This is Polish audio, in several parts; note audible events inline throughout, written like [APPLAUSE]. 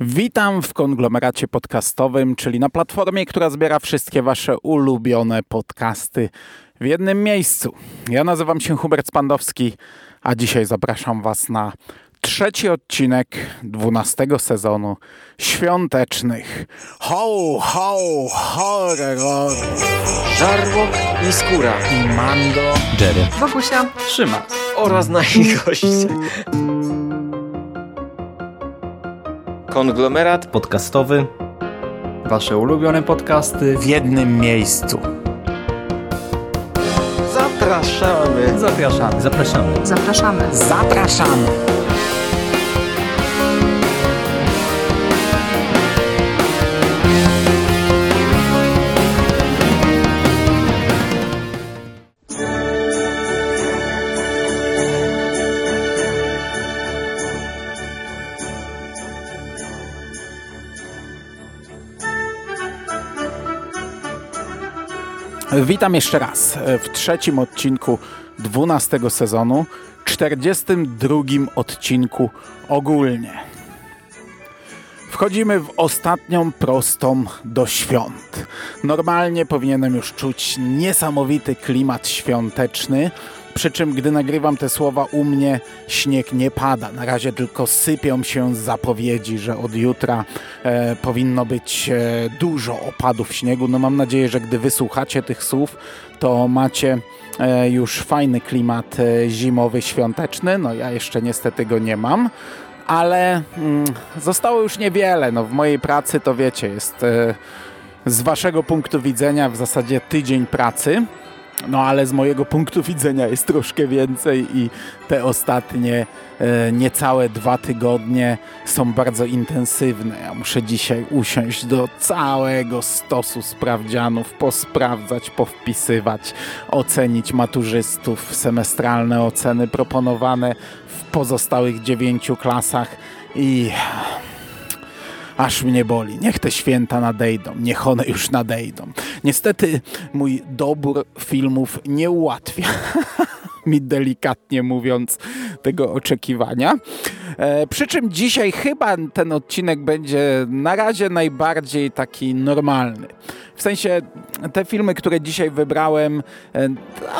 Witam w konglomeracie podcastowym, czyli na platformie, która zbiera wszystkie Wasze ulubione podcasty w jednym miejscu. Ja nazywam się Hubert Spandowski, a dzisiaj zapraszam Was na trzeci odcinek dwunastego sezonu świątecznych Ho, ho, horror Żarłok i Skóra i Mando Jerry, Bogusia. Trzyma. oraz nasi goście. Konglomerat podcastowy. Wasze ulubione podcasty. w jednym miejscu. zapraszamy. Zapraszamy. Zapraszamy. Zapraszamy. Zapraszamy! Witam jeszcze raz w trzecim odcinku 12 sezonu, 42 odcinku ogólnie. Wchodzimy w ostatnią prostą do świąt. Normalnie powinienem już czuć niesamowity klimat świąteczny, przy czym gdy nagrywam te słowa u mnie śnieg nie pada. Na razie tylko sypią się zapowiedzi, że od jutra e, powinno być e, dużo opadów śniegu. No mam nadzieję, że gdy wysłuchacie tych słów, to macie e, już fajny klimat e, zimowy, świąteczny. No ja jeszcze niestety go nie mam. Ale mm, zostało już niewiele. No, w mojej pracy to wiecie, jest e, z waszego punktu widzenia w zasadzie tydzień pracy. No ale z mojego punktu widzenia jest troszkę więcej i te ostatnie e, niecałe dwa tygodnie są bardzo intensywne. Ja muszę dzisiaj usiąść do całego stosu sprawdzianów, posprawdzać, powpisywać, ocenić maturzystów, semestralne oceny proponowane w pozostałych dziewięciu klasach i aż mnie boli. Niech te święta nadejdą, niech one już nadejdą. Niestety mój dobór filmów nie ułatwia [LAUGHS] mi delikatnie mówiąc tego oczekiwania. E, przy czym dzisiaj chyba ten odcinek będzie na razie najbardziej taki normalny. W sensie te filmy, które dzisiaj wybrałem, e,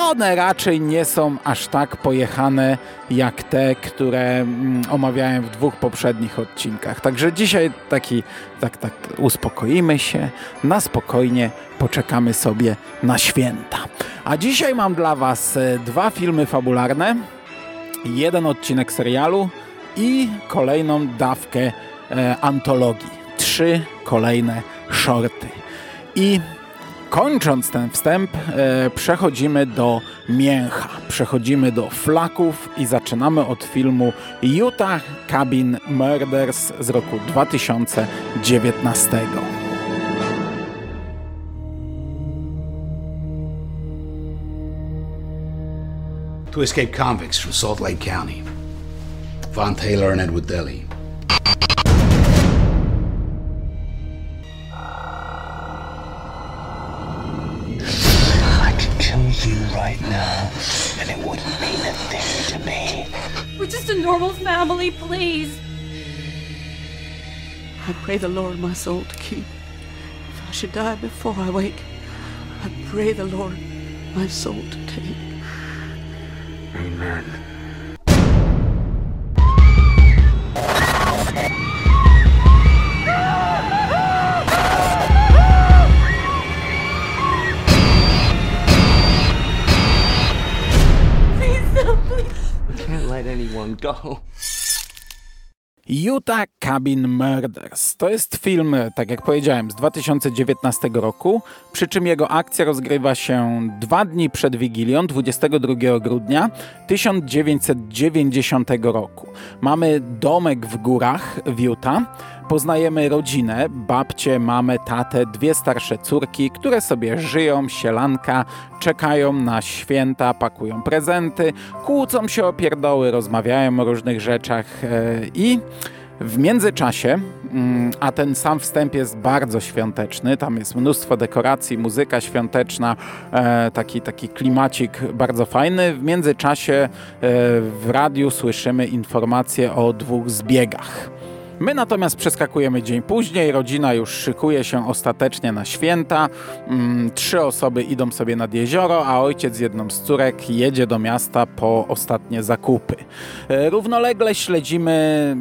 one raczej nie są aż tak pojechane jak te, które mm, omawiałem w dwóch poprzednich odcinkach. Także dzisiaj taki, tak, tak, uspokoimy się, na spokojnie poczekamy sobie na święta. A dzisiaj mam dla Was e, dwa filmy fabularne, jeden odcinek serialu i kolejną dawkę e, antologii. Trzy kolejne shorty. I kończąc ten wstęp, e, przechodzimy do mięcha. Przechodzimy do flaków i zaczynamy od filmu Utah Cabin Murders z roku 2019. Two escaped convicts from Salt Lake County Von Taylor and Edward Deli. I could kill you right now, and it wouldn't mean a thing to me. We're just a normal family, please. I pray the Lord my soul to keep. If I should die before I wake, I pray the Lord my soul to take. Amen. Go. Utah Cabin Murders. To jest film, tak jak powiedziałem, z 2019 roku, przy czym jego akcja rozgrywa się dwa dni przed Wigilią, 22 grudnia 1990 roku. Mamy domek w górach w Utah. Poznajemy rodzinę, babcię, mamę, tatę, dwie starsze córki, które sobie żyją, sielanka, czekają na święta, pakują prezenty, kłócą się o pierdoły, rozmawiają o różnych rzeczach e, i w międzyczasie, mm, a ten sam wstęp jest bardzo świąteczny, tam jest mnóstwo dekoracji, muzyka świąteczna, e, taki, taki klimacik bardzo fajny. W międzyczasie e, w radiu słyszymy informacje o dwóch zbiegach. My natomiast przeskakujemy dzień później, rodzina już szykuje się ostatecznie na święta. Mm, trzy osoby idą sobie nad jezioro, a ojciec z jedną z córek jedzie do miasta po ostatnie zakupy. E, równolegle śledzimy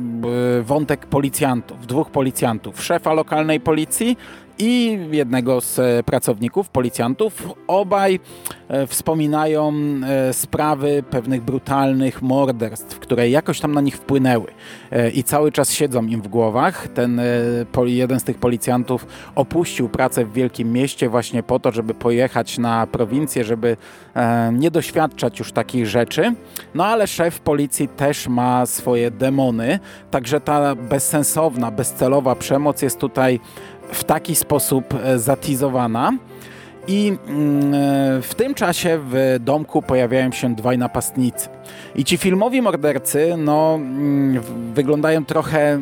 e, wątek policjantów, dwóch policjantów, szefa lokalnej policji i jednego z e, pracowników, policjantów. Obaj e, wspominają e, sprawy pewnych brutalnych morderstw, które jakoś tam na nich wpłynęły i cały czas siedzą im w głowach. Ten jeden z tych policjantów opuścił pracę w wielkim mieście właśnie po to, żeby pojechać na prowincję, żeby nie doświadczać już takich rzeczy. No ale szef policji też ma swoje demony, także ta bezsensowna, bezcelowa przemoc jest tutaj w taki sposób e, zatizowana. I mm, e, w tym czasie w domku pojawiają się dwaj napastnicy. I ci filmowi mordercy no, mm, wyglądają trochę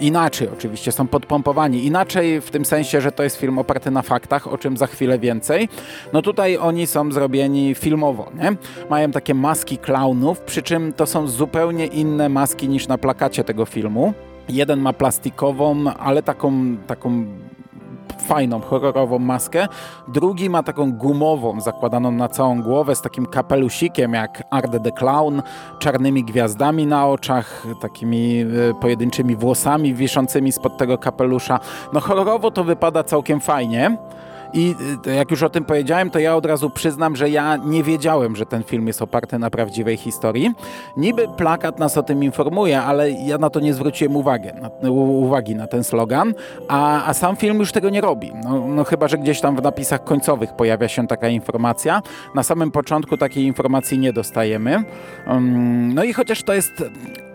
inaczej oczywiście, są podpompowani. Inaczej w tym sensie, że to jest film oparty na faktach, o czym za chwilę więcej. No tutaj oni są zrobieni filmowo, nie? Mają takie maski klaunów, przy czym to są zupełnie inne maski niż na plakacie tego filmu. Jeden ma plastikową, ale taką, taką fajną, horrorową maskę. Drugi ma taką gumową, zakładaną na całą głowę, z takim kapelusikiem jak Arde the Clown, czarnymi gwiazdami na oczach, takimi e, pojedynczymi włosami wiszącymi spod tego kapelusza. No horrorowo to wypada całkiem fajnie. I y, jak już o tym powiedziałem, to ja od razu przyznam, że ja nie wiedziałem, że ten film jest oparty na prawdziwej historii. Niby plakat nas o tym informuje, ale ja na to nie zwróciłem uwagi, na, uwagi na ten slogan, a, a sam film już tego nie robi. No, no chyba, że gdzieś tam w napisach końcowych pojawia się taka informacja. Na samym początku takiej informacji nie dostajemy. Um, no i chociaż to jest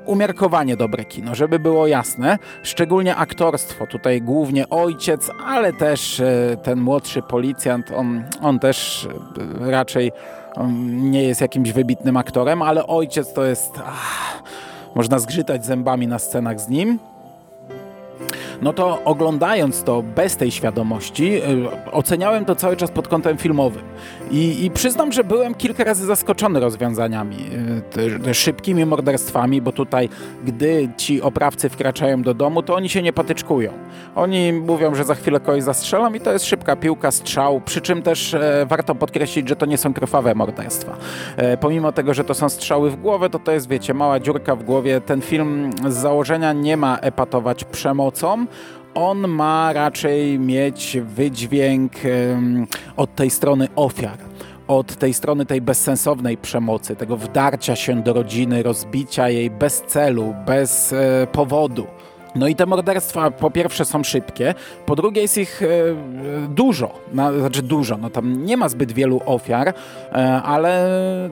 umiarkowanie dobre kino, żeby było jasne. Szczególnie aktorstwo. Tutaj głównie ojciec, ale też e, ten młodszy policjant, on, on też e, raczej nie jest jakimś wybitnym aktorem, ale ojciec to jest... Ach, można zgrzytać zębami na scenach z nim no to oglądając to bez tej świadomości, y, oceniałem to cały czas pod kątem filmowym. I, i przyznam, że byłem kilka razy zaskoczony rozwiązaniami, y, szybkimi morderstwami, bo tutaj, gdy ci oprawcy wkraczają do domu, to oni się nie patyczkują. Oni mówią, że za chwilę kogoś zastrzelą i to jest szybka piłka, strzał, przy czym też e, warto podkreślić, że to nie są krwawe morderstwa. E, pomimo tego, że to są strzały w głowę, to to jest, wiecie, mała dziurka w głowie. Ten film z założenia nie ma epatować przemocą, on ma raczej mieć wydźwięk od tej strony ofiar od tej strony tej bezsensownej przemocy, tego wdarcia się do rodziny, rozbicia jej bez celu, bez e, powodu. No i te morderstwa po pierwsze są szybkie, po drugie jest ich e, dużo, no, znaczy dużo, no tam nie ma zbyt wielu ofiar, e, ale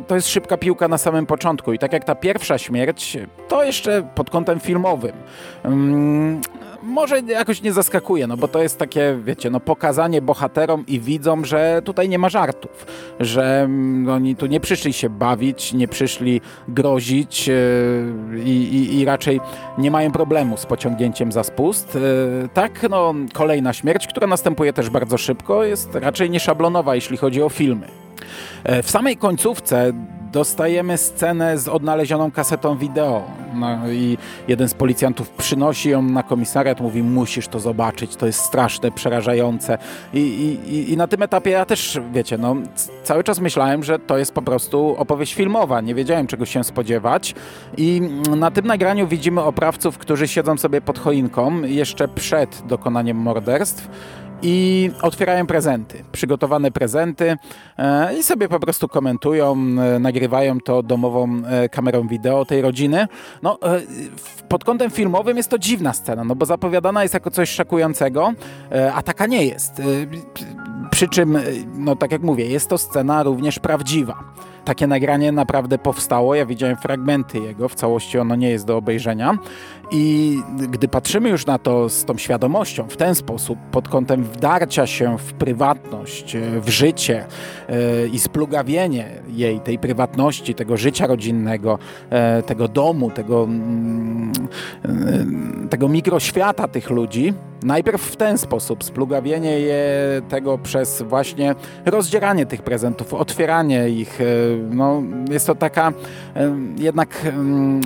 to jest szybka piłka na samym początku i tak jak ta pierwsza śmierć, to jeszcze pod kątem filmowym. Mm, może jakoś nie zaskakuje, no bo to jest takie, wiecie, no pokazanie bohaterom i widzom, że tutaj nie ma żartów, że mm, oni tu nie przyszli się bawić, nie przyszli grozić yy, i, i, raczej nie mają problemu z pociągnięciem za spust. Yy, tak, no kolejna śmierć, która następuje też bardzo szybko, jest raczej nieszablonowa, jeśli chodzi o filmy. E, w samej końcówce dostajemy scenę z odnalezioną kasetą wideo. No, i jeden z policjantów przynosi ją na komisariat, mówi musisz to zobaczyć, to jest straszne, przerażające. I, i, i na tym etapie ja też, wiecie, no cały czas myślałem, że to jest po prostu opowieść filmowa, nie wiedziałem czego się spodziewać. I na tym nagraniu widzimy oprawców, którzy siedzą sobie pod choinką jeszcze przed dokonaniem morderstw i otwierają prezenty, przygotowane prezenty e, i sobie po prostu komentują, e, nagrywają to domową e, kamerą wideo tej rodziny. No, pod kątem filmowym jest to dziwna scena, no bo zapowiadana jest jako coś szokującego, a taka nie jest. Przy czym, no tak jak mówię, jest to scena również prawdziwa takie nagranie naprawdę powstało. Ja widziałem fragmenty jego, w całości ono nie jest do obejrzenia. I gdy patrzymy już na to z tą świadomością, w ten sposób, pod kątem wdarcia się w prywatność, e, w życie yy, i splugawienie jej, tej prywatności, tego życia rodzinnego, yy, tego domu, tego, yy, tego mikroświata tych ludzi, najpierw w ten sposób, splugawienie je tego przez właśnie rozdzieranie tych prezentów, otwieranie ich, no, jest to taka jednak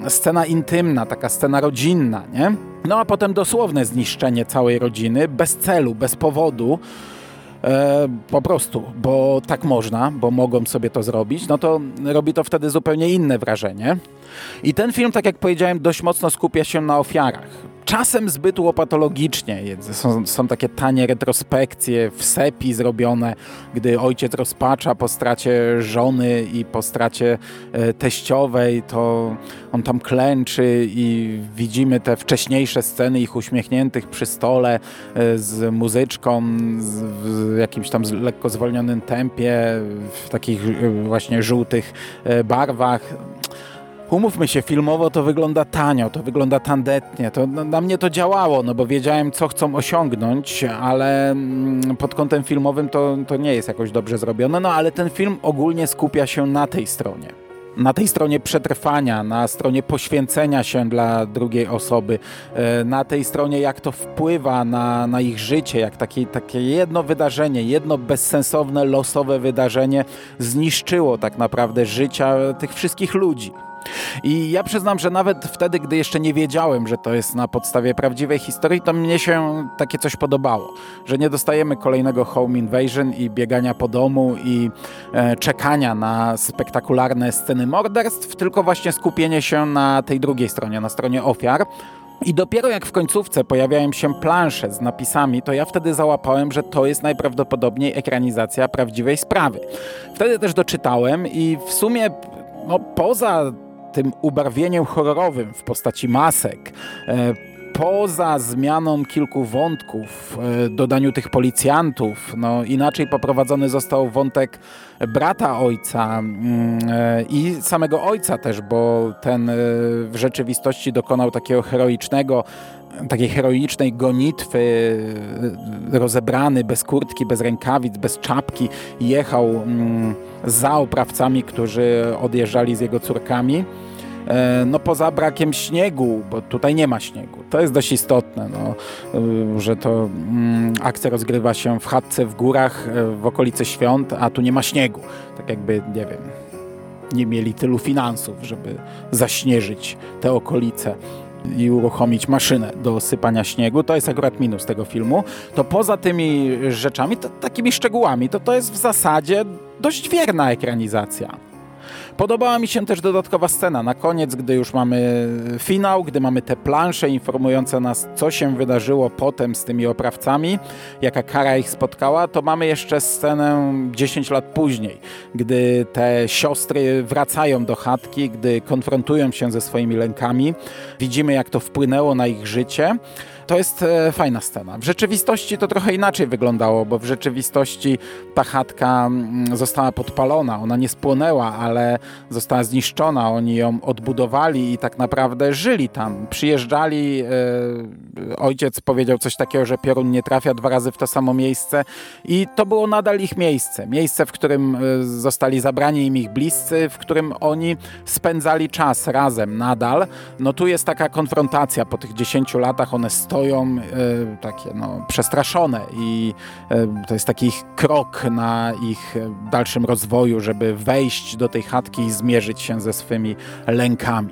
scena intymna, taka scena rodzinna, rodzinna, nie? No a potem dosłowne zniszczenie całej rodziny, bez celu, bez powodu, e, po prostu, bo tak można, bo mogą sobie to zrobić, no to robi to wtedy zupełnie inne wrażenie. I ten film, tak jak powiedziałem, dość mocno skupia się na ofiarach. Czasem zbyt łopatologicznie. Są, są takie tanie retrospekcje w sepi zrobione, gdy ojciec rozpacza po stracie żony i po stracie e, teściowej, to on tam klęczy i widzimy te wcześniejsze sceny ich uśmiechniętych przy stole e, z muzyczką z, w jakimś tam lekko zwolnionym tempie, w takich e, właśnie żółtych barwach umówmy się, filmowo to wygląda tanio, to wygląda tandetnie. To, no, na mnie to działało, no bo wiedziałem, co chcą osiągnąć, ale mm, pod kątem filmowym to, to nie jest jakoś dobrze zrobione. No ale ten film ogólnie skupia się na tej stronie na tej stronie przetrwania, na stronie poświęcenia się dla drugiej osoby, e, na tej stronie jak to wpływa na, na ich życie, jak takie, takie jedno wydarzenie, jedno bezsensowne, losowe wydarzenie zniszczyło tak naprawdę życia tych wszystkich ludzi. I ja przyznam, że nawet wtedy, gdy jeszcze nie wiedziałem, że to jest na podstawie prawdziwej historii, to mnie się takie coś podobało. Że nie dostajemy kolejnego home invasion i biegania po domu i e, czekania na spektakularne sceny morderstw, tylko właśnie skupienie się na tej drugiej stronie, na stronie ofiar. I dopiero jak w końcówce pojawiają się plansze z napisami, to ja wtedy załapałem, że to jest najprawdopodobniej ekranizacja prawdziwej sprawy. Wtedy też doczytałem i w sumie no, poza tym ubarwieniem horrorowym w postaci masek, e, poza zmianą kilku wątków, e, dodaniu tych policjantów, no inaczej poprowadzony został wątek brata ojca mm, e, i samego ojca też, bo ten w rzeczywistości dokonał takiego heroicznego takiej heroicznej gonitwy, rozebrany, bez kurtki, bez rękawic, bez czapki, jechał mm, za oprawcami, którzy odjeżdżali z jego córkami. E, no poza brakiem śniegu, bo tutaj nie ma śniegu. To jest dość istotne, no, e, że to mm, akcja rozgrywa się w chatce w górach e, w okolicy świąt, a tu nie ma śniegu. Tak jakby, nie wiem, nie mieli tylu finansów, żeby zaśnieżyć te okolice i uruchomić maszynę do sypania śniegu. To jest akurat minus tego filmu. To poza tymi rzeczami, to, takimi szczegółami, to to jest w zasadzie dość wierna ekranizacja. Podobała mi się też dodatkowa scena na koniec, gdy już mamy finał, gdy mamy te plansze informujące nas, co się wydarzyło potem z tymi oprawcami, jaka kara ich spotkała, to mamy jeszcze scenę 10 lat później, gdy te siostry wracają do chatki, gdy konfrontują się ze swoimi lękami. Widzimy, jak to wpłynęło na ich życie. To jest e, fajna scena. W rzeczywistości to trochę inaczej wyglądało, bo w rzeczywistości ta chatka mm, została podpalona. Ona nie spłonęła, ale została zniszczona. Oni ją odbudowali i tak naprawdę żyli tam. Przyjeżdżali, e, ojciec powiedział coś takiego, że piorun nie trafia dwa razy w to samo miejsce i to było nadal ich miejsce. Miejsce, w którym e, zostali zabrani im ich bliscy, w którym oni spędzali czas razem nadal. No tu jest taka konfrontacja po tych 10 latach, one stoją stoją e, takie no, przestraszone i e, to jest taki krok na ich dalszym rozwoju, żeby wejść do tej chatki i zmierzyć się ze swymi lękami.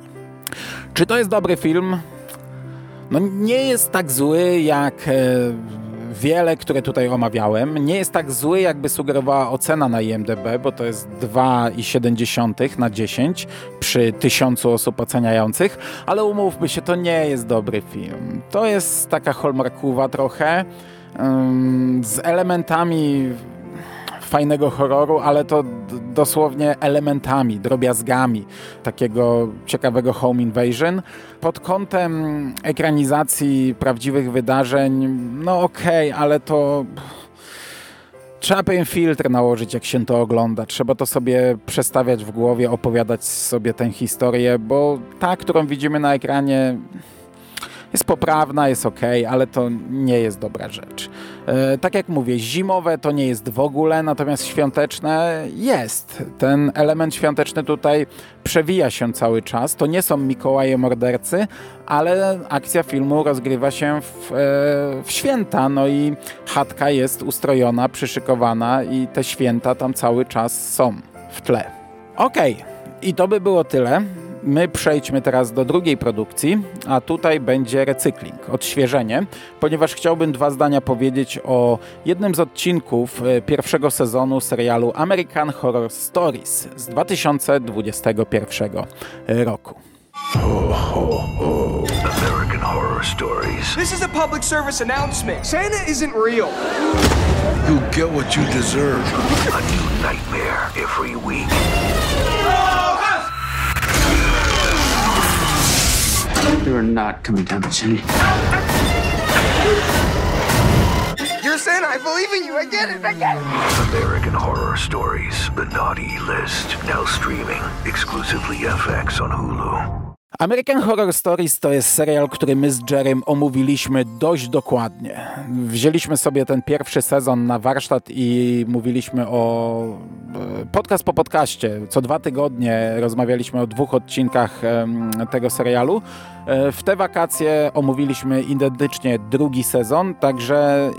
Czy to jest dobry film? No nie jest tak zły jak e, wiele, które tutaj omawiałem. Nie jest tak zły, jakby sugerowała ocena na IMDb, bo to jest 2,7 na 10 przy tysiącu osób oceniających, ale umówmy się, to nie jest dobry film. To jest taka hallmarkowa trochę, z elementami fajnego horroru, ale to dosłownie elementami, drobiazgami takiego ciekawego home invasion. Pod kątem ekranizacji prawdziwych wydarzeń, no okej, okay, ale to trzeba pewien filtr nałożyć, jak się to ogląda. Trzeba to sobie przestawiać w głowie, opowiadać sobie tę historię, bo ta, którą widzimy na ekranie jest poprawna, jest ok, ale to nie jest dobra rzecz. E, tak jak mówię, zimowe to nie jest w ogóle, natomiast świąteczne jest. Ten element świąteczny tutaj przewija się cały czas. To nie są Mikołaje mordercy, ale akcja filmu rozgrywa się w, e, w święta, no i chatka jest ustrojona, przyszykowana i te święta tam cały czas są w tle. Okay. i to by było tyle. My przejdźmy teraz do drugiej produkcji, a tutaj będzie recykling, odświeżenie, ponieważ chciałbym dwa zdania powiedzieć o jednym z odcinków e, pierwszego sezonu serialu American Horror Stories z 2021 roku. American Horror Stories. This is a public service announcement. Santa isn't real. You get what you deserve. A new nightmare every week. You are not coming down the chimney. You're Santa. I believe in you. I get it. I get it. American Horror Stories. The Naughty List. Now streaming exclusively FX on Hulu. American Horror Stories to jest serial, który my z Jerem omówiliśmy dość dokładnie. Wzięliśmy sobie ten pierwszy sezon na warsztat i mówiliśmy o e, podcast po podcaście. Co dwa tygodnie rozmawialiśmy o dwóch odcinkach tego serialu. E, w te wakacje omówiliśmy identycznie drugi sezon, także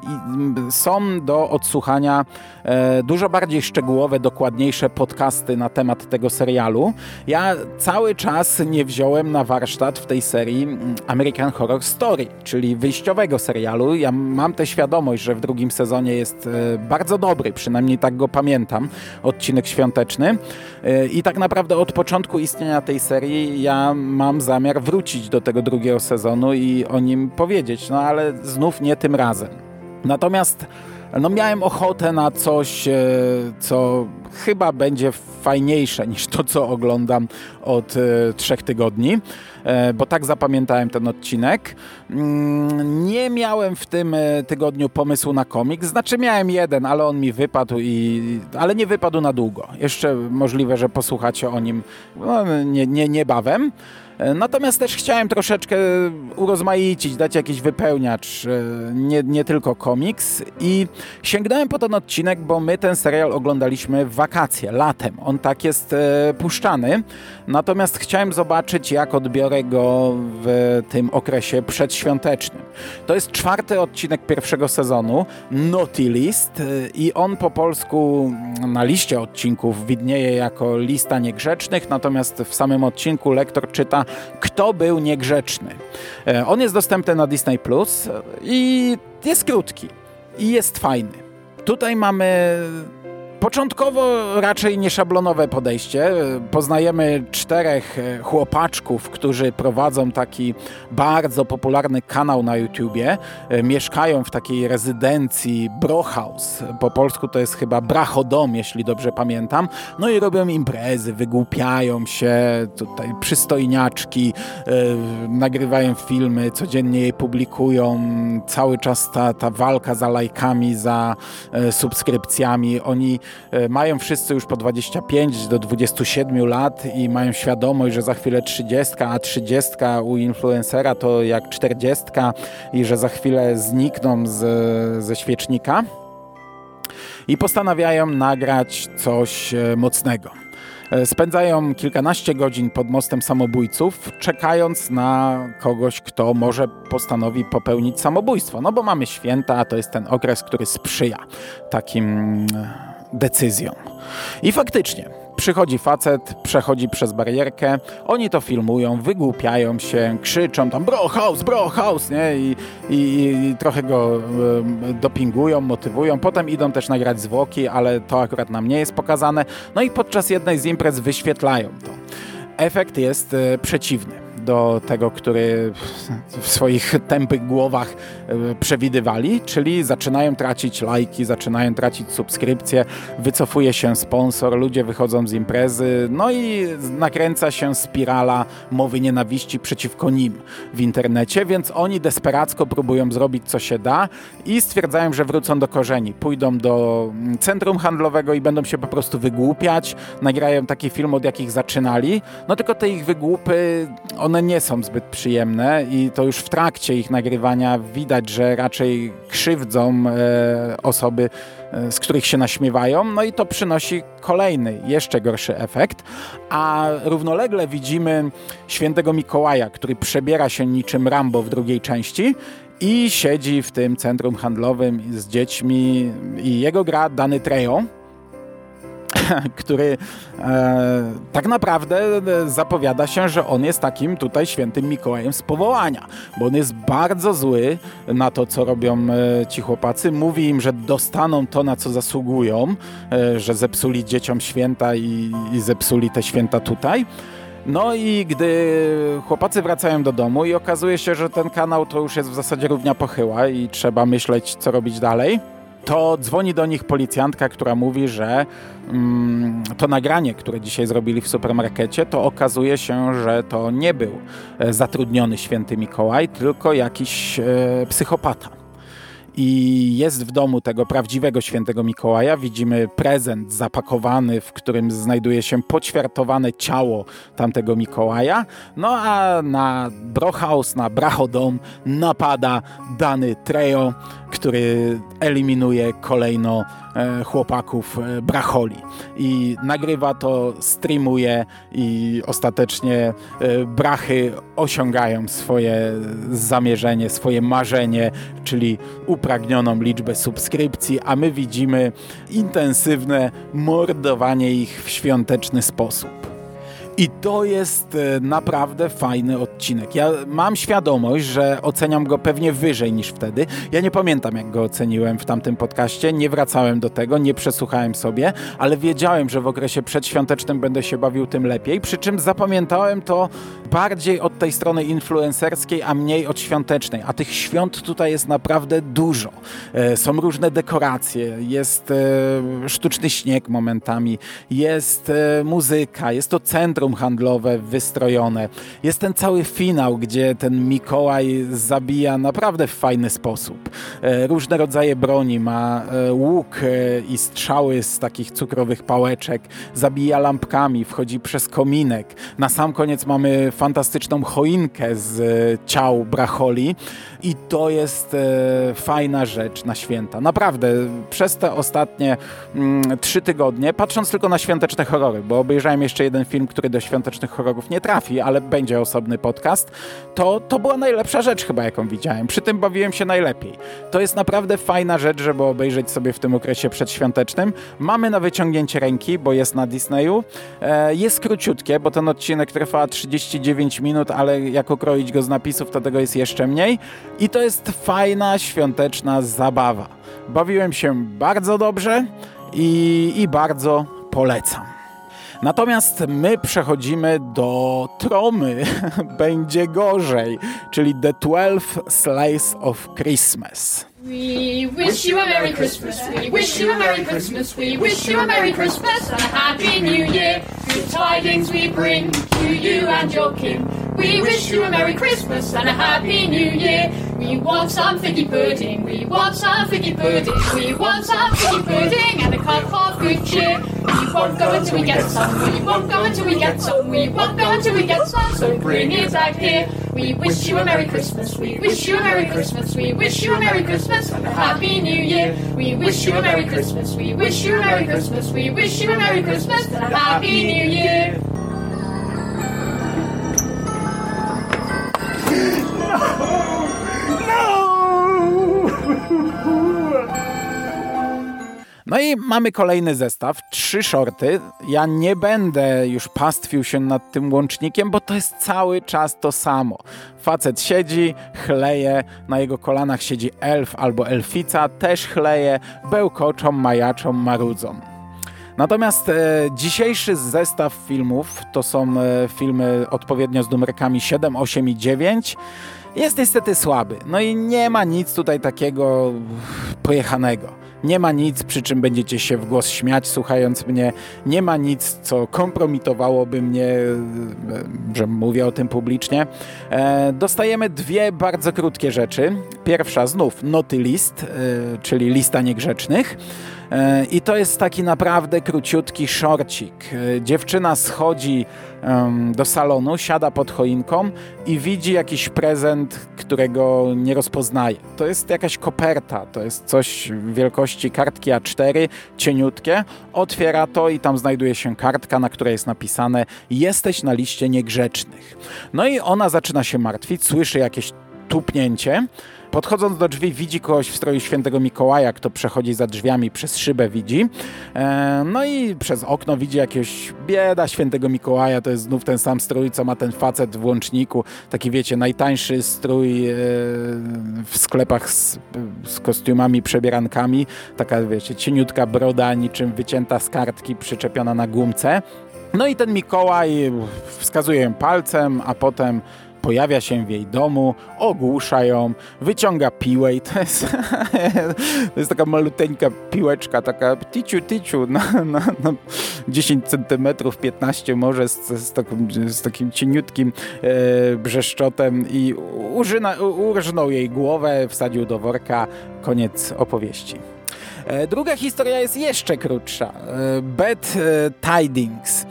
są do odsłuchania e, dużo bardziej szczegółowe, dokładniejsze podcasty na temat tego serialu. Ja cały czas nie wziąłem na warsztat w tej serii American Horror Story, czyli wyjściowego serialu. Ja mam tę świadomość, że w drugim sezonie jest e, bardzo dobry, przynajmniej tak go pamiętam, odcinek świąteczny. I tak naprawdę od początku istnienia tej serii ja mam zamiar wrócić do tego drugiego sezonu i o nim powiedzieć, no ale znów nie tym razem. Natomiast no miałem ochotę na coś, e, co chyba będzie fajniejsze niż to, co oglądam od e, trzech tygodni, e, bo tak zapamiętałem ten odcinek. Mm, nie miałem w tym tygodniu pomysłu na komiks, znaczy miałem jeden, ale on mi wypadł, i, ale nie wypadł na długo. Jeszcze możliwe, że posłuchacie o nim no, nie, nie, niebawem. Natomiast też chciałem troszeczkę urozmaicić, dać jakiś wypełniacz, e, nie, nie tylko komiks i sięgnąłem po ten odcinek, bo my ten serial oglądaliśmy w wakacje, latem. On tak jest e, puszczany. Natomiast chciałem zobaczyć, jak odbiorę go w tym okresie przedświątecznym. To jest czwarty odcinek pierwszego sezonu, Naughty List e, i on po polsku na liście odcinków widnieje jako lista niegrzecznych, natomiast w samym odcinku lektor czyta kto był niegrzeczny. E, on jest dostępny na Disney Plus i jest krótki i jest fajny. Tutaj mamy Początkowo raczej nieszablonowe podejście. Poznajemy czterech e, chłopaczków, którzy prowadzą taki bardzo popularny kanał na YouTubie. E, mieszkają w takiej rezydencji Brohaus. Po polsku to jest chyba Brachodom, jeśli dobrze pamiętam. No i robią imprezy, wygłupiają się, tutaj przystojniaczki, yy, nagrywają filmy, codziennie je publikują. Cały czas ta, ta walka za lajkami, za subskrypcjami. Oni E, mają wszyscy już po 25 do 27 lat i mają świadomość, że za chwilę 30, a 30 u influencera to jak 40 i że za chwilę znikną z, ze świecznika i postanawiają nagrać coś e, mocnego. E, spędzają kilkanaście godzin pod mostem samobójców, czekając na kogoś, kto może postanowi popełnić samobójstwo. No bo mamy święta, a to jest ten okres, który sprzyja takim decyzją. I faktycznie, przychodzi facet, przechodzi przez barierkę, oni to filmują, wygłupiają się, krzyczą tam bro house, bro house, nie? I, i, i trochę go y, dopingują, motywują. Potem idą też nagrać zwłoki, ale to akurat nam nie jest pokazane. No i podczas jednej z imprez wyświetlają to. Efekt jest y, przeciwny do tego, który w swoich tępych głowach e, przewidywali, czyli zaczynają tracić lajki, zaczynają tracić subskrypcje, wycofuje się sponsor, ludzie wychodzą z imprezy, no i nakręca się spirala mowy nienawiści przeciwko nim w internecie, więc oni desperacko próbują zrobić co się da i stwierdzają, że wrócą do korzeni, pójdą do mm, centrum handlowego i będą się po prostu wygłupiać, nagrają taki film, od jakich zaczynali, no tylko te ich wygłupy, one one nie są zbyt przyjemne i to już w trakcie ich nagrywania widać, że raczej krzywdzą e, osoby, e, z których się naśmiewają, no i to przynosi kolejny, jeszcze gorszy efekt, a równolegle widzimy świętego Mikołaja, który przebiera się niczym Rambo w drugiej części i siedzi w tym centrum handlowym z dziećmi i jego gra Dany Trejo, [LAUGHS] który e, tak naprawdę e, zapowiada się, że on jest takim tutaj świętym Mikołajem z powołania, bo on jest bardzo zły na to, co robią e, ci chłopacy. Mówi im, że dostaną to, na co zasługują, e, że zepsuli dzieciom święta i, i zepsuli te święta tutaj. No i gdy chłopacy wracają do domu i okazuje się, że ten kanał to już jest w zasadzie równia pochyła i trzeba myśleć, co robić dalej, to dzwoni do nich policjantka, która mówi, że mm, to nagranie, które dzisiaj zrobili w supermarkecie, to okazuje się, że to nie był e, zatrudniony święty Mikołaj, tylko jakiś e, psychopata i jest w domu tego prawdziwego świętego Mikołaja. Widzimy prezent zapakowany, w którym znajduje się poćwiartowane ciało tamtego Mikołaja. No a na Brohaus, na Brachodom napada dany Trejo, który eliminuje kolejno chłopaków e, Bracholi. I nagrywa to, streamuje i ostatecznie e, Brachy osiągają swoje zamierzenie, swoje marzenie, czyli upragnioną liczbę subskrypcji, a my widzimy intensywne mordowanie ich w świąteczny sposób. I to jest e, naprawdę fajny odcinek. Ja mam świadomość, że oceniam go pewnie wyżej niż wtedy. Ja nie pamiętam, jak go oceniłem w tamtym podcaście. Nie wracałem do tego, nie przesłuchałem sobie, ale wiedziałem, że w okresie przedświątecznym będę się bawił tym lepiej. Przy czym zapamiętałem to bardziej od tej strony influencerskiej, a mniej od świątecznej. A tych świąt tutaj jest naprawdę dużo. E, są różne dekoracje, jest e, sztuczny śnieg momentami, jest muzyka, jest to centrum centrum handlowe wystrojone. Jest ten cały finał, gdzie ten Mikołaj zabija naprawdę w fajny sposób. E, różne rodzaje broni, ma e, łuk e, i strzały z takich cukrowych pałeczek, zabija lampkami, wchodzi przez kominek. Na sam koniec mamy fantastyczną choinkę z ciał bracholi i to jest fajna rzecz na święta. Naprawdę, przez te ostatnie mm, trzy tygodnie, patrząc tylko na świąteczne horrory, bo obejrzałem jeszcze jeden film, który do świątecznych horrorów nie trafi, ale będzie osobny podcast, to to była najlepsza rzecz chyba, jaką widziałem. Przy tym bawiłem się najlepiej. To jest naprawdę fajna rzecz, żeby obejrzeć sobie w tym okresie przedświątecznym. Mamy na wyciągnięcie ręki, bo jest na Disneyu. E, jest króciutkie, bo ten odcinek trwa 39 minut, ale jak okroić go z napisów, to tego jest jeszcze mniej. I to jest fajna, świąteczna zabawa. Bawiłem się bardzo dobrze i, i bardzo polecam. Natomiast my przechodzimy do tromy [LAUGHS] Będzie gorzej, czyli The Twelve Slice of Christmas. We wish you a Merry Christmas. We wish you a Merry Christmas. We wish you a Merry Christmas and a Happy New Year. Good tidings we bring to you and your kin. We wish you a Merry Christmas and a Happy New Year. We want some figgy pudding. We want some figgy pudding. We want some figgy pudding and a cup of good cheer. We won't go until we get some. We won't go until we get some. We won't go until we get some. So bring it out here. We wish you a Merry Christmas. We wish you a Merry Christmas. We wish you a Merry Christmas and a Happy New Year. We wish you a Merry Christmas. We wish you a Merry Christmas. We wish you a Merry Christmas and a Happy New Year. No i mamy kolejny zestaw, trzy shorty. Ja nie będę już pastwił się nad tym łącznikiem, bo to jest cały czas to samo. Facet siedzi, chleje, na jego kolanach siedzi elf albo elfica, też chleje, bełkoczą, majaczą, marudzą. Natomiast e, dzisiejszy zestaw filmów to są e, filmy odpowiednio z numerkami 7, 8 i 9 jest niestety słaby. No i nie ma nic tutaj takiego pojechanego. Nie ma nic, przy czym będziecie się w głos śmiać, słuchając mnie. Nie ma nic, co kompromitowałoby mnie, e, że mówię o tym publicznie. E, dostajemy dwie bardzo krótkie rzeczy. Pierwsza znów noty list, e, czyli lista niegrzecznych. I to jest taki naprawdę króciutki szorcik. Dziewczyna schodzi do salonu, siada pod choinką i widzi jakiś prezent, którego nie rozpoznaje. To jest jakaś koperta, to jest coś wielkości kartki A4, cieniutkie. Otwiera to i tam znajduje się kartka, na której jest napisane jesteś na liście niegrzecznych. No i ona zaczyna się martwić, słyszy jakieś tupnięcie. Podchodząc do drzwi widzi kogoś w stroju świętego Mikołaja, kto przechodzi za drzwiami, przez szybę widzi. E, no i przez okno widzi jakiegoś bieda świętego Mikołaja, to jest znów ten sam strój, co ma ten facet w łączniku. Taki wiecie, najtańszy strój e, w sklepach z, z kostiumami, przebierankami. Taka wiecie, cieniutka broda, niczym wycięta z kartki, przyczepiona na gumce. No i ten Mikołaj wskazuje palcem, a potem pojawia się w jej domu, ogłusza ją, wyciąga piłę i to jest, [LAUGHS] to jest taka maluteńka piłeczka, taka ticiu, ticiu, na, na, na 10 centymetrów, 15 może z, z, takim, z takim cieniutkim e, brzeszczotem i użyna, urżnął jej głowę, wsadził do worka, koniec opowieści. E, druga historia jest jeszcze krótsza. E, Bad e, Tidings.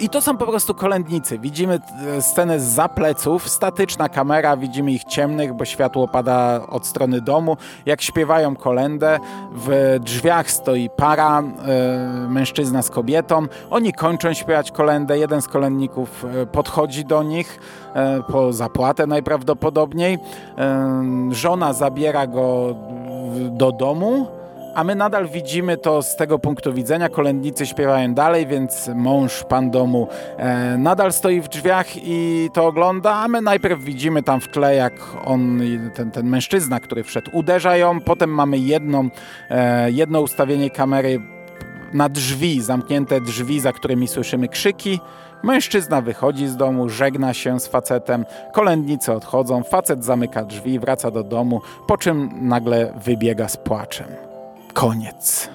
I to są po prostu kolędnicy. Widzimy scenę z pleców, statyczna kamera, widzimy ich ciemnych, bo światło pada od strony domu. Jak śpiewają kolendę, w drzwiach stoi para, mężczyzna z kobietą. Oni kończą śpiewać kolendę. Jeden z kolędników podchodzi do nich po zapłatę najprawdopodobniej. Żona zabiera go do domu a my nadal widzimy to z tego punktu widzenia. Kolędnicy śpiewają dalej, więc mąż, pan domu e, nadal stoi w drzwiach i to ogląda, a my najpierw widzimy tam w tle, jak on, ten, ten mężczyzna, który wszedł, uderza ją. Potem mamy jedną, e, jedno ustawienie kamery na drzwi, zamknięte drzwi, za którymi słyszymy krzyki. Mężczyzna wychodzi z domu, żegna się z facetem, kolędnicy odchodzą, facet zamyka drzwi, wraca do domu, po czym nagle wybiega z płaczem koniec.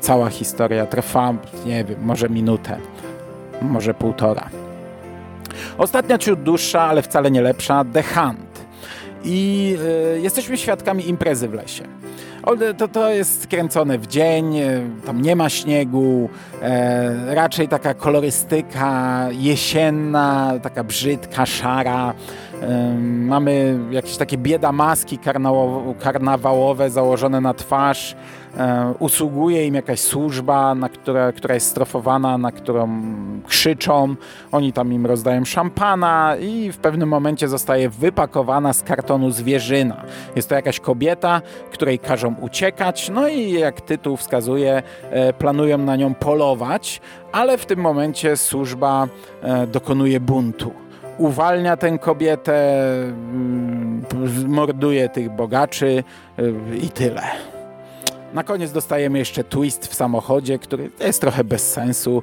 Cała historia trwa, nie wiem, może minutę, może półtora. Ostatnia ciut dłuższa, ale wcale nie lepsza, The Hunt. I y, jesteśmy świadkami imprezy w lesie. To, to jest kręcone w dzień, e, tam nie ma śniegu, e, raczej taka kolorystyka jesienna, taka brzydka, szara. E, mamy jakieś takie bieda maski karnawałowe założone na twarz. E, usługuje im jakaś służba, na które, która jest strofowana, na którą krzyczą. Oni tam im rozdają szampana i w pewnym momencie zostaje wypakowana z kartonu zwierzyna. Jest to jakaś kobieta, której każą uciekać, no i jak tytuł wskazuje, e, planują na nią polować, ale w tym momencie służba e, dokonuje buntu uwalnia tę kobietę, mm, morduje tych bogaczy i tyle. Na koniec dostajemy jeszcze twist w samochodzie, który jest trochę bez sensu.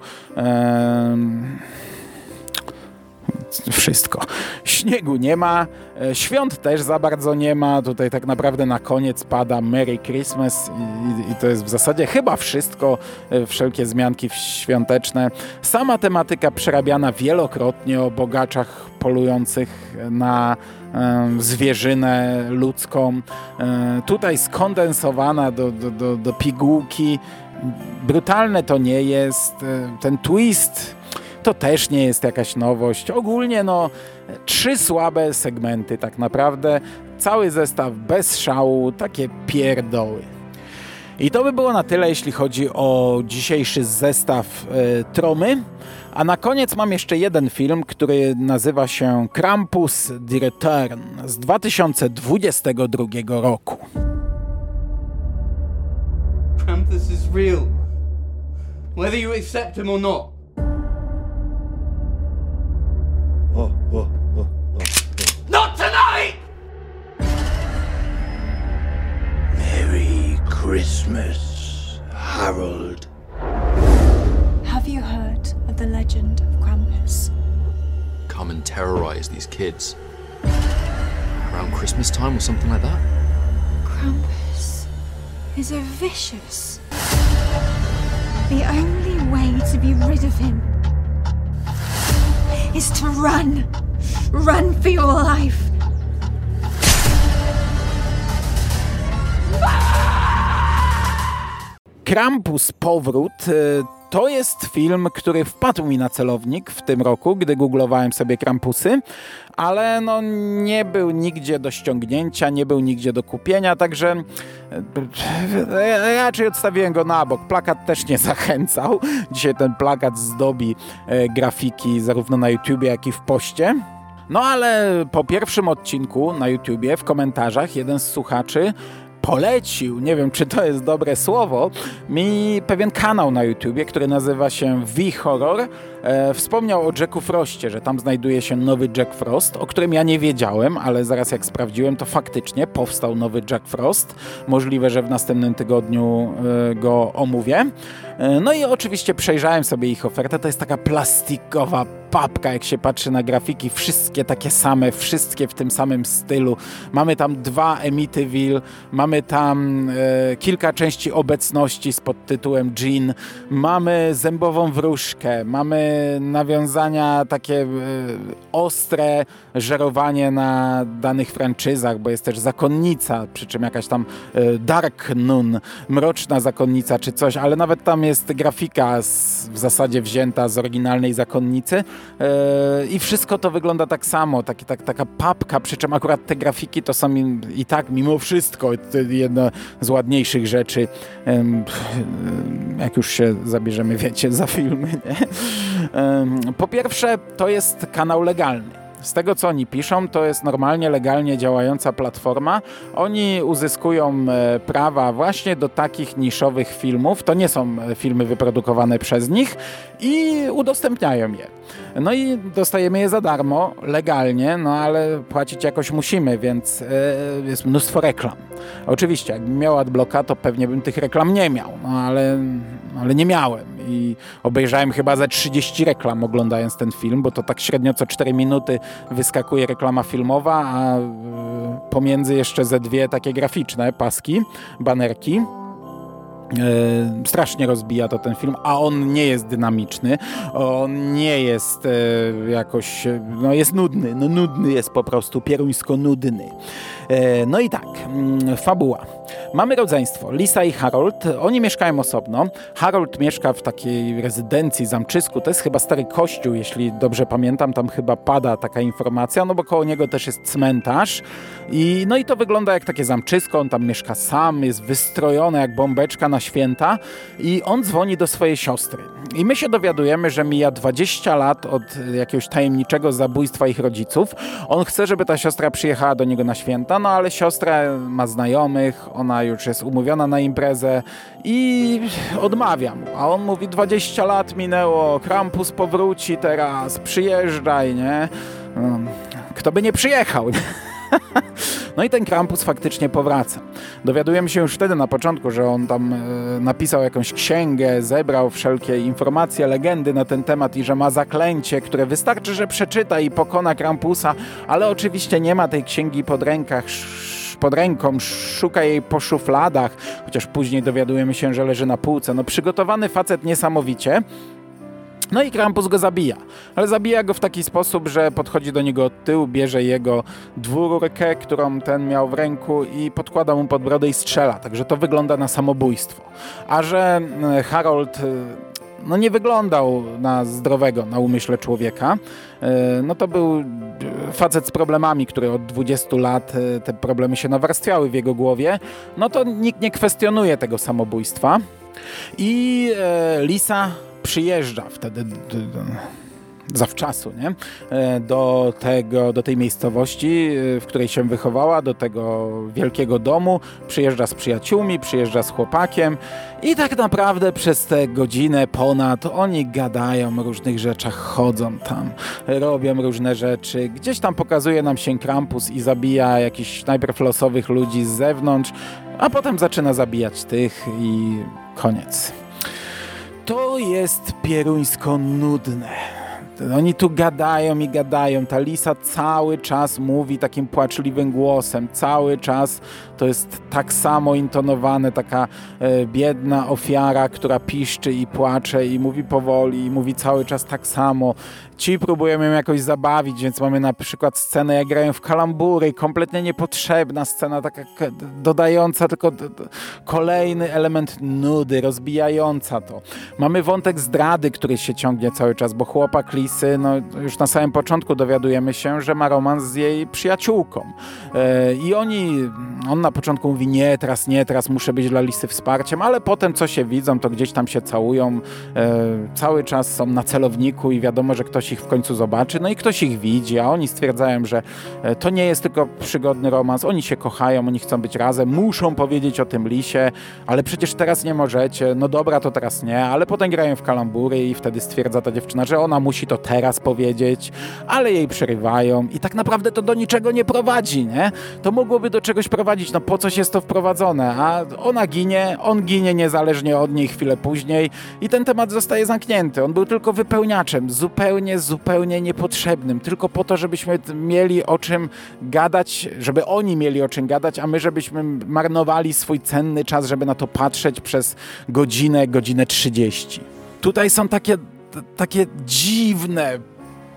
Wszystko. Śniegu nie ma, e, świąt też za bardzo nie ma. Tutaj tak naprawdę na koniec pada Merry Christmas i, i, to jest w zasadzie chyba wszystko, e, wszelkie zmianki świąteczne. Sama tematyka przerabiana wielokrotnie o bogaczach polujących na zwierzynę ludzką, e, tutaj skondensowana do, do, do, do pigułki. Brutalne to nie jest. E, ten twist to też nie jest jakaś nowość. Ogólnie no trzy słabe segmenty tak naprawdę. Cały zestaw bez szału, takie pierdoły. I to by było na tyle, jeśli chodzi o dzisiejszy zestaw e, Tromy. A na koniec mam jeszcze jeden film, który nazywa się Krampus The Return z 2022 roku. Krampus is real. Whether you accept him or not. Oh, oh, oh, oh, oh. Not tonight! Merry Christmas, Harold. Have you heard of the legend of Krampus? Come and terrorize these kids. Around Christmas time or something like that? Krampus is a vicious. The only way to be rid of him is to run. Run for your life. Krampus Powrót to jest film, który wpadł mi na celownik w tym roku, gdy googlowałem sobie Krampusy, ale no nie był nigdzie do ściągnięcia, nie był nigdzie do kupienia, także raczej odstawiłem go na bok. Plakat też nie [LAUGHS] zachęcał. Dzisiaj ten plakat zdobi grafiki zarówno na YouTubie, jak i w poście. No ale po pierwszym odcinku na YouTubie w komentarzach jeden z słuchaczy polecił, nie wiem czy to jest dobre słowo, mi pewien kanał na YouTubie, który nazywa się V-Horror. E, wspomniał o Jacku Frostie, że tam znajduje się nowy Jack Frost, o którym ja nie wiedziałem, ale zaraz jak sprawdziłem, to faktycznie powstał nowy Jack Frost. Możliwe, że w następnym tygodniu e, go omówię. E, no i oczywiście przejrzałem sobie ich ofertę. To jest taka plastikowa papka, jak się patrzy na grafiki. Wszystkie takie same, wszystkie w tym samym stylu. Mamy tam dwa Emityville, mamy tam e, kilka części obecności z podtytułem Jean, mamy zębową wróżkę, mamy nawiązania takie e, ostre, żerowanie na danych franczyzach, bo jest też zakonnica, przy czym jakaś tam e, Dark Nun, mroczna zakonnica czy coś, ale nawet tam jest grafika z, w zasadzie wzięta z oryginalnej zakonnicy yy, i wszystko to wygląda tak samo, taki, tak, taka papka, przy czym akurat te grafiki to są i, tak mimo wszystko jedna z ładniejszych rzeczy, jak już się zabierzemy, wiecie, za filmy. Nie? Po pierwsze, to jest kanał legalny. Z tego co oni piszą, to jest normalnie, legalnie działająca platforma. Oni uzyskują e, prawa właśnie do takich niszowych filmów. To nie są e, filmy wyprodukowane przez nich i udostępniają je. No i dostajemy je za darmo, legalnie, no ale płacić jakoś musimy, więc e, jest mnóstwo reklam. Oczywiście, jakbym miał adblocka, to pewnie bym tych reklam nie miał, no ale, ale nie miałem i obejrzałem chyba ze 30 reklam oglądając ten film, bo to tak średnio co 4 minuty wyskakuje reklama filmowa, a e, pomiędzy jeszcze ze dwie takie graficzne paski, banerki. E, strasznie rozbija to ten film, a on nie jest dynamiczny, on nie jest e, jakoś, no jest nudny, no nudny jest po prostu, pieruńsko nudny. No i tak, mm, fabuła. Mamy rodzeństwo, Lisa i Harold. Oni mieszkają osobno. Harold mieszka w takiej rezydencji, zamczysku. To jest chyba stary kościół, jeśli dobrze pamiętam. Tam chyba pada taka informacja, no bo koło niego też jest cmentarz. I, no i to wygląda jak takie zamczysko. On tam mieszka sam, jest wystrojony jak bombeczka na święta. I on dzwoni do swojej siostry. I my się dowiadujemy, że mija 20 lat od jakiegoś tajemniczego zabójstwa ich rodziców. On chce, żeby ta siostra przyjechała do niego na święta, no ale siostra ma znajomych, ona już jest umówiona na imprezę i odmawia mu. A on mówi, 20 lat minęło, Krampus powróci teraz, przyjeżdżaj, nie? Hmm, kto by nie przyjechał? [LAUGHS] No i ten Krampus faktycznie powraca. Dowiadujemy się już wtedy na początku, że on tam e, napisał jakąś księgę, zebrał wszelkie informacje, legendy na ten temat i że ma zaklęcie, które wystarczy, że przeczyta i pokona Krampusa, ale oczywiście nie ma tej księgi pod rękach pod ręką, szuka jej po szufladach, chociaż później dowiadujemy się, że leży na półce. No przygotowany facet niesamowicie. No i Krampus go zabija, ale zabija go w taki sposób, że podchodzi do niego od tyłu, bierze jego dwururkę, którą ten miał w ręku i podkłada mu pod brodę i strzela, także to wygląda na samobójstwo. A że e, Harold e, no nie wyglądał na zdrowego, na umyśle człowieka, e, no to był facet z problemami, który od 20 lat te problemy się nawarstwiały w jego głowie, no to nikt nie kwestionuje tego samobójstwa. I Lisa przyjeżdża wtedy zawczasu, nie? E, do, tego, do tej miejscowości, e, w której się wychowała, do tego wielkiego domu, przyjeżdża z przyjaciółmi, przyjeżdża z chłopakiem i tak naprawdę przez tę godzinę ponad oni gadają o różnych rzeczach, chodzą tam, robią różne rzeczy. Gdzieś tam pokazuje nam się Krampus i zabija jakichś najpierw losowych ludzi z zewnątrz, a potem zaczyna zabijać tych i koniec. To jest pieruńsko nudne. Oni tu gadają i gadają. Ta lisa cały czas mówi takim płaczliwym głosem. Cały czas to jest tak samo intonowane, taka e, biedna ofiara, która piszczy i płacze i mówi powoli i mówi cały czas tak samo. Ci próbują ją jakoś zabawić, więc mamy na przykład scenę, jak grają w kalambury, kompletnie niepotrzebna scena, taka dodająca tylko kolejny element nudy, rozbijająca to. Mamy wątek zdrady, który się ciągnie cały czas, bo chłopak Lis No już na samym początku dowiadujemy się, że ma romans z jej przyjaciółką. E, I oni, on na początku mówi nie, teraz nie, teraz muszę być dla Lisy wsparciem, ale potem co się widzą, to gdzieś tam się całują, e, cały czas są na celowniku i wiadomo, że ktoś ich w końcu zobaczy, no i ktoś ich widzi, a oni stwierdzają, że e, to nie jest tylko przygodny romans, oni się kochają, oni chcą być razem, muszą powiedzieć o tym Lisie, ale przecież teraz nie możecie, no dobra, to teraz nie, ale potem grają w kalambury i wtedy stwierdza ta dziewczyna, że ona musi to teraz powiedzieć, ale jej przerywają i tak naprawdę to do niczego nie prowadzi, nie? To mogłoby do czegoś prowadzić, no po coś jest to wprowadzone, a ona ginie, on ginie niezależnie od niej chwilę później i ten temat zostaje zamknięty. On był tylko wypełniaczem, zupełnie, zupełnie niepotrzebnym, tylko po to, żebyśmy mieli o czym gadać, żeby oni mieli o czym gadać, a my żebyśmy marnowali swój cenny czas, żeby na to patrzeć przez godzinę, godzinę 30. Tutaj są takie, takie dziwne,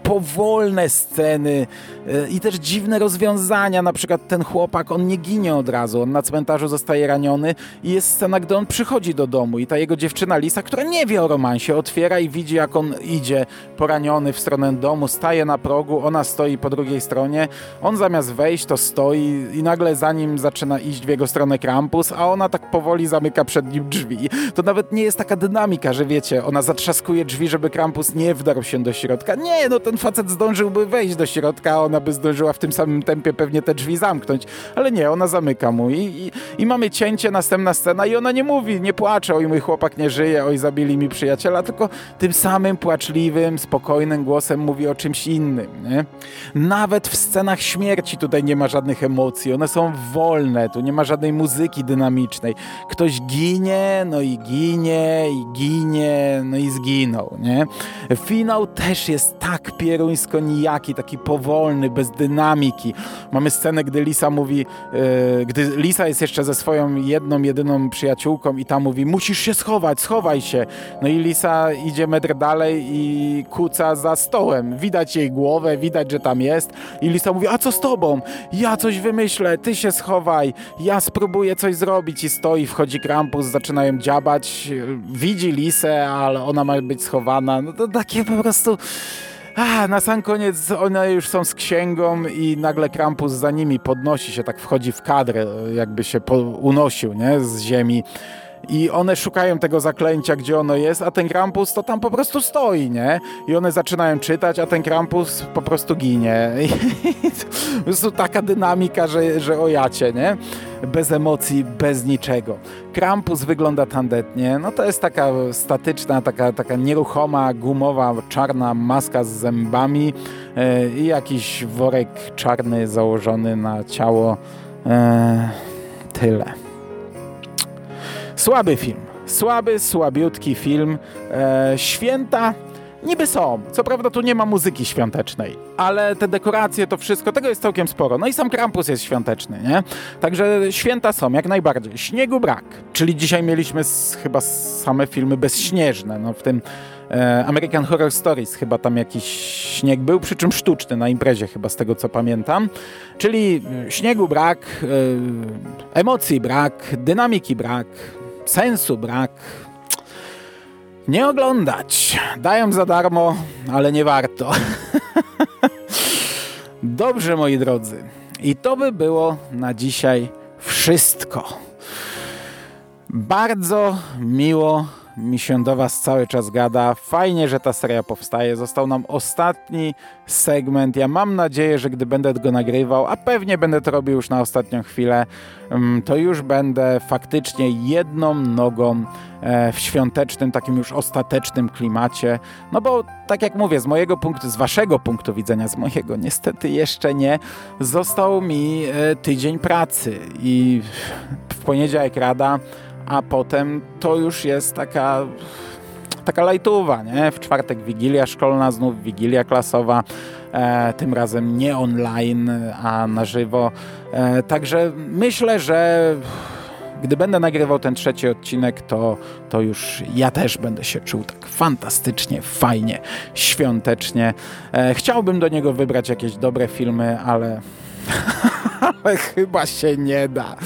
powolne sceny e, i też dziwne rozwiązania. Na przykład ten chłopak, on nie ginie od razu, on na cmentarzu zostaje raniony i jest scena, gdy on przychodzi do domu i ta jego dziewczyna Lisa, która nie wie o romansie, otwiera i widzi, jak on idzie poraniony w stronę domu, staje na progu, ona stoi po drugiej stronie, on zamiast wejść, to stoi i nagle za nim zaczyna iść w jego stronę Krampus, a ona tak powoli zamyka przed nim drzwi. To nawet nie jest taka dynamika, że wiecie, ona zatrzaskuje drzwi, żeby Krampus nie wdarł się do środka. Nie, no ten ten facet zdążyłby wejść do środka, a ona by zdążyła w tym samym tempie pewnie te drzwi zamknąć. Ale nie, ona zamyka mu i, i, i mamy cięcie, następna scena i ona nie mówi, nie płacze, oj mój chłopak nie żyje, oj zabili mi przyjaciela, tylko tym samym płaczliwym, spokojnym głosem mówi o czymś innym. Nie? Nawet w scenach śmierci tutaj nie ma żadnych emocji, one są wolne, tu nie ma żadnej muzyki dynamicznej. Ktoś ginie, no i ginie, i ginie, no i zginął. Nie? Finał też jest tak piękny, pieruńsko nijaki, taki powolny, bez dynamiki. Mamy scenę, gdy Lisa mówi, yy, gdy Lisa jest jeszcze ze swoją jedną, jedyną przyjaciółką i ta mówi, musisz się schować, schowaj się. No i Lisa idzie metr dalej i kuca za stołem. Widać jej głowę, widać, że tam jest i Lisa mówi, a co z tobą? Ja coś wymyślę, ty się schowaj, ja spróbuję coś zrobić i stoi, wchodzi Krampus, zaczynają dziabać, widzi Lisę, ale ona ma być schowana. No to takie po prostu a, na sam koniec one już są z księgą i nagle Krampus za nimi podnosi się, tak wchodzi w kadrę, jakby się unosił nie? z ziemi. I one szukają tego zaklęcia, gdzie ono jest, a ten Krampus to tam po prostu stoi, nie? I one zaczynają czytać, a ten Krampus po prostu ginie. [LAUGHS] I po prostu taka dynamika, że, że ojacie, nie? Bez emocji, bez niczego. Krampus wygląda tandetnie. No to jest taka statyczna, taka, taka nieruchoma, gumowa, czarna maska z zębami e, i jakiś worek czarny założony na ciało. E, tyle. Słaby film. Słaby, słabiutki film. E, święta niby są. Co prawda tu nie ma muzyki świątecznej, ale te dekoracje, to wszystko, tego jest całkiem sporo. No i sam Krampus jest świąteczny, nie? Także święta są, jak najbardziej. Śniegu brak, czyli dzisiaj mieliśmy chyba same filmy bezśnieżne. No w tym e, American Horror Stories chyba tam jakiś śnieg był, przy czym sztuczny na imprezie chyba z tego co pamiętam. Czyli śniegu brak, e, emocji brak, dynamiki brak, sensu brak. Nie oglądać. Dają za darmo, ale nie warto. [LAUGHS] Dobrze, moi drodzy. I to by było na dzisiaj wszystko. Bardzo miło mi się do Was cały czas gada. Fajnie, że ta seria powstaje. Został nam ostatni segment. Ja mam nadzieję, że gdy będę go nagrywał, a pewnie będę to robił już na ostatnią chwilę, mm, to już będę faktycznie jedną nogą e, w świątecznym, takim już ostatecznym klimacie. No bo tak jak mówię, z mojego punktu, z waszego punktu widzenia, z mojego niestety jeszcze nie, został mi e, tydzień pracy i w poniedziałek rada a potem to już jest taka taka lajtowa, nie? W czwartek wigilia szkolna, znów wigilia klasowa, e, tym razem nie online, a na żywo. E, także myślę, że gdy będę nagrywał ten trzeci odcinek, to, to już ja też będę się czuł tak fantastycznie, fajnie, świątecznie. E, chciałbym do niego wybrać jakieś dobre filmy, ale, [LAUGHS] ale chyba się nie da.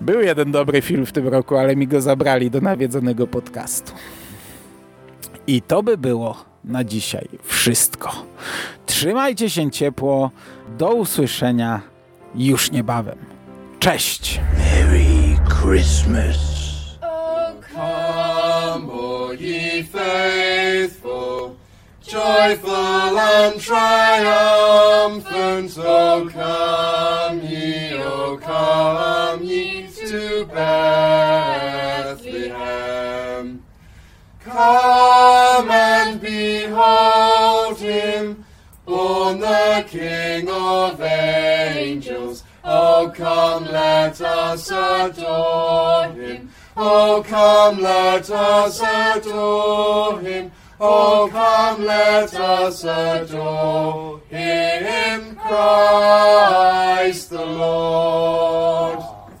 Był jeden dobry film w tym roku, ale mi go zabrali do nawiedzonego podcastu. I to by było na dzisiaj wszystko. Trzymajcie się ciepło. Do usłyszenia już niebawem. Cześć! Merry Christmas. Come, O ye faithful, joyful and triumphant, O come ye, O come ye to Bethlehem. Come and behold him, born the King of angels. Oh, come, let us adore him. Oh, come, let us adore him. Oh, come, let us adore him, Christ.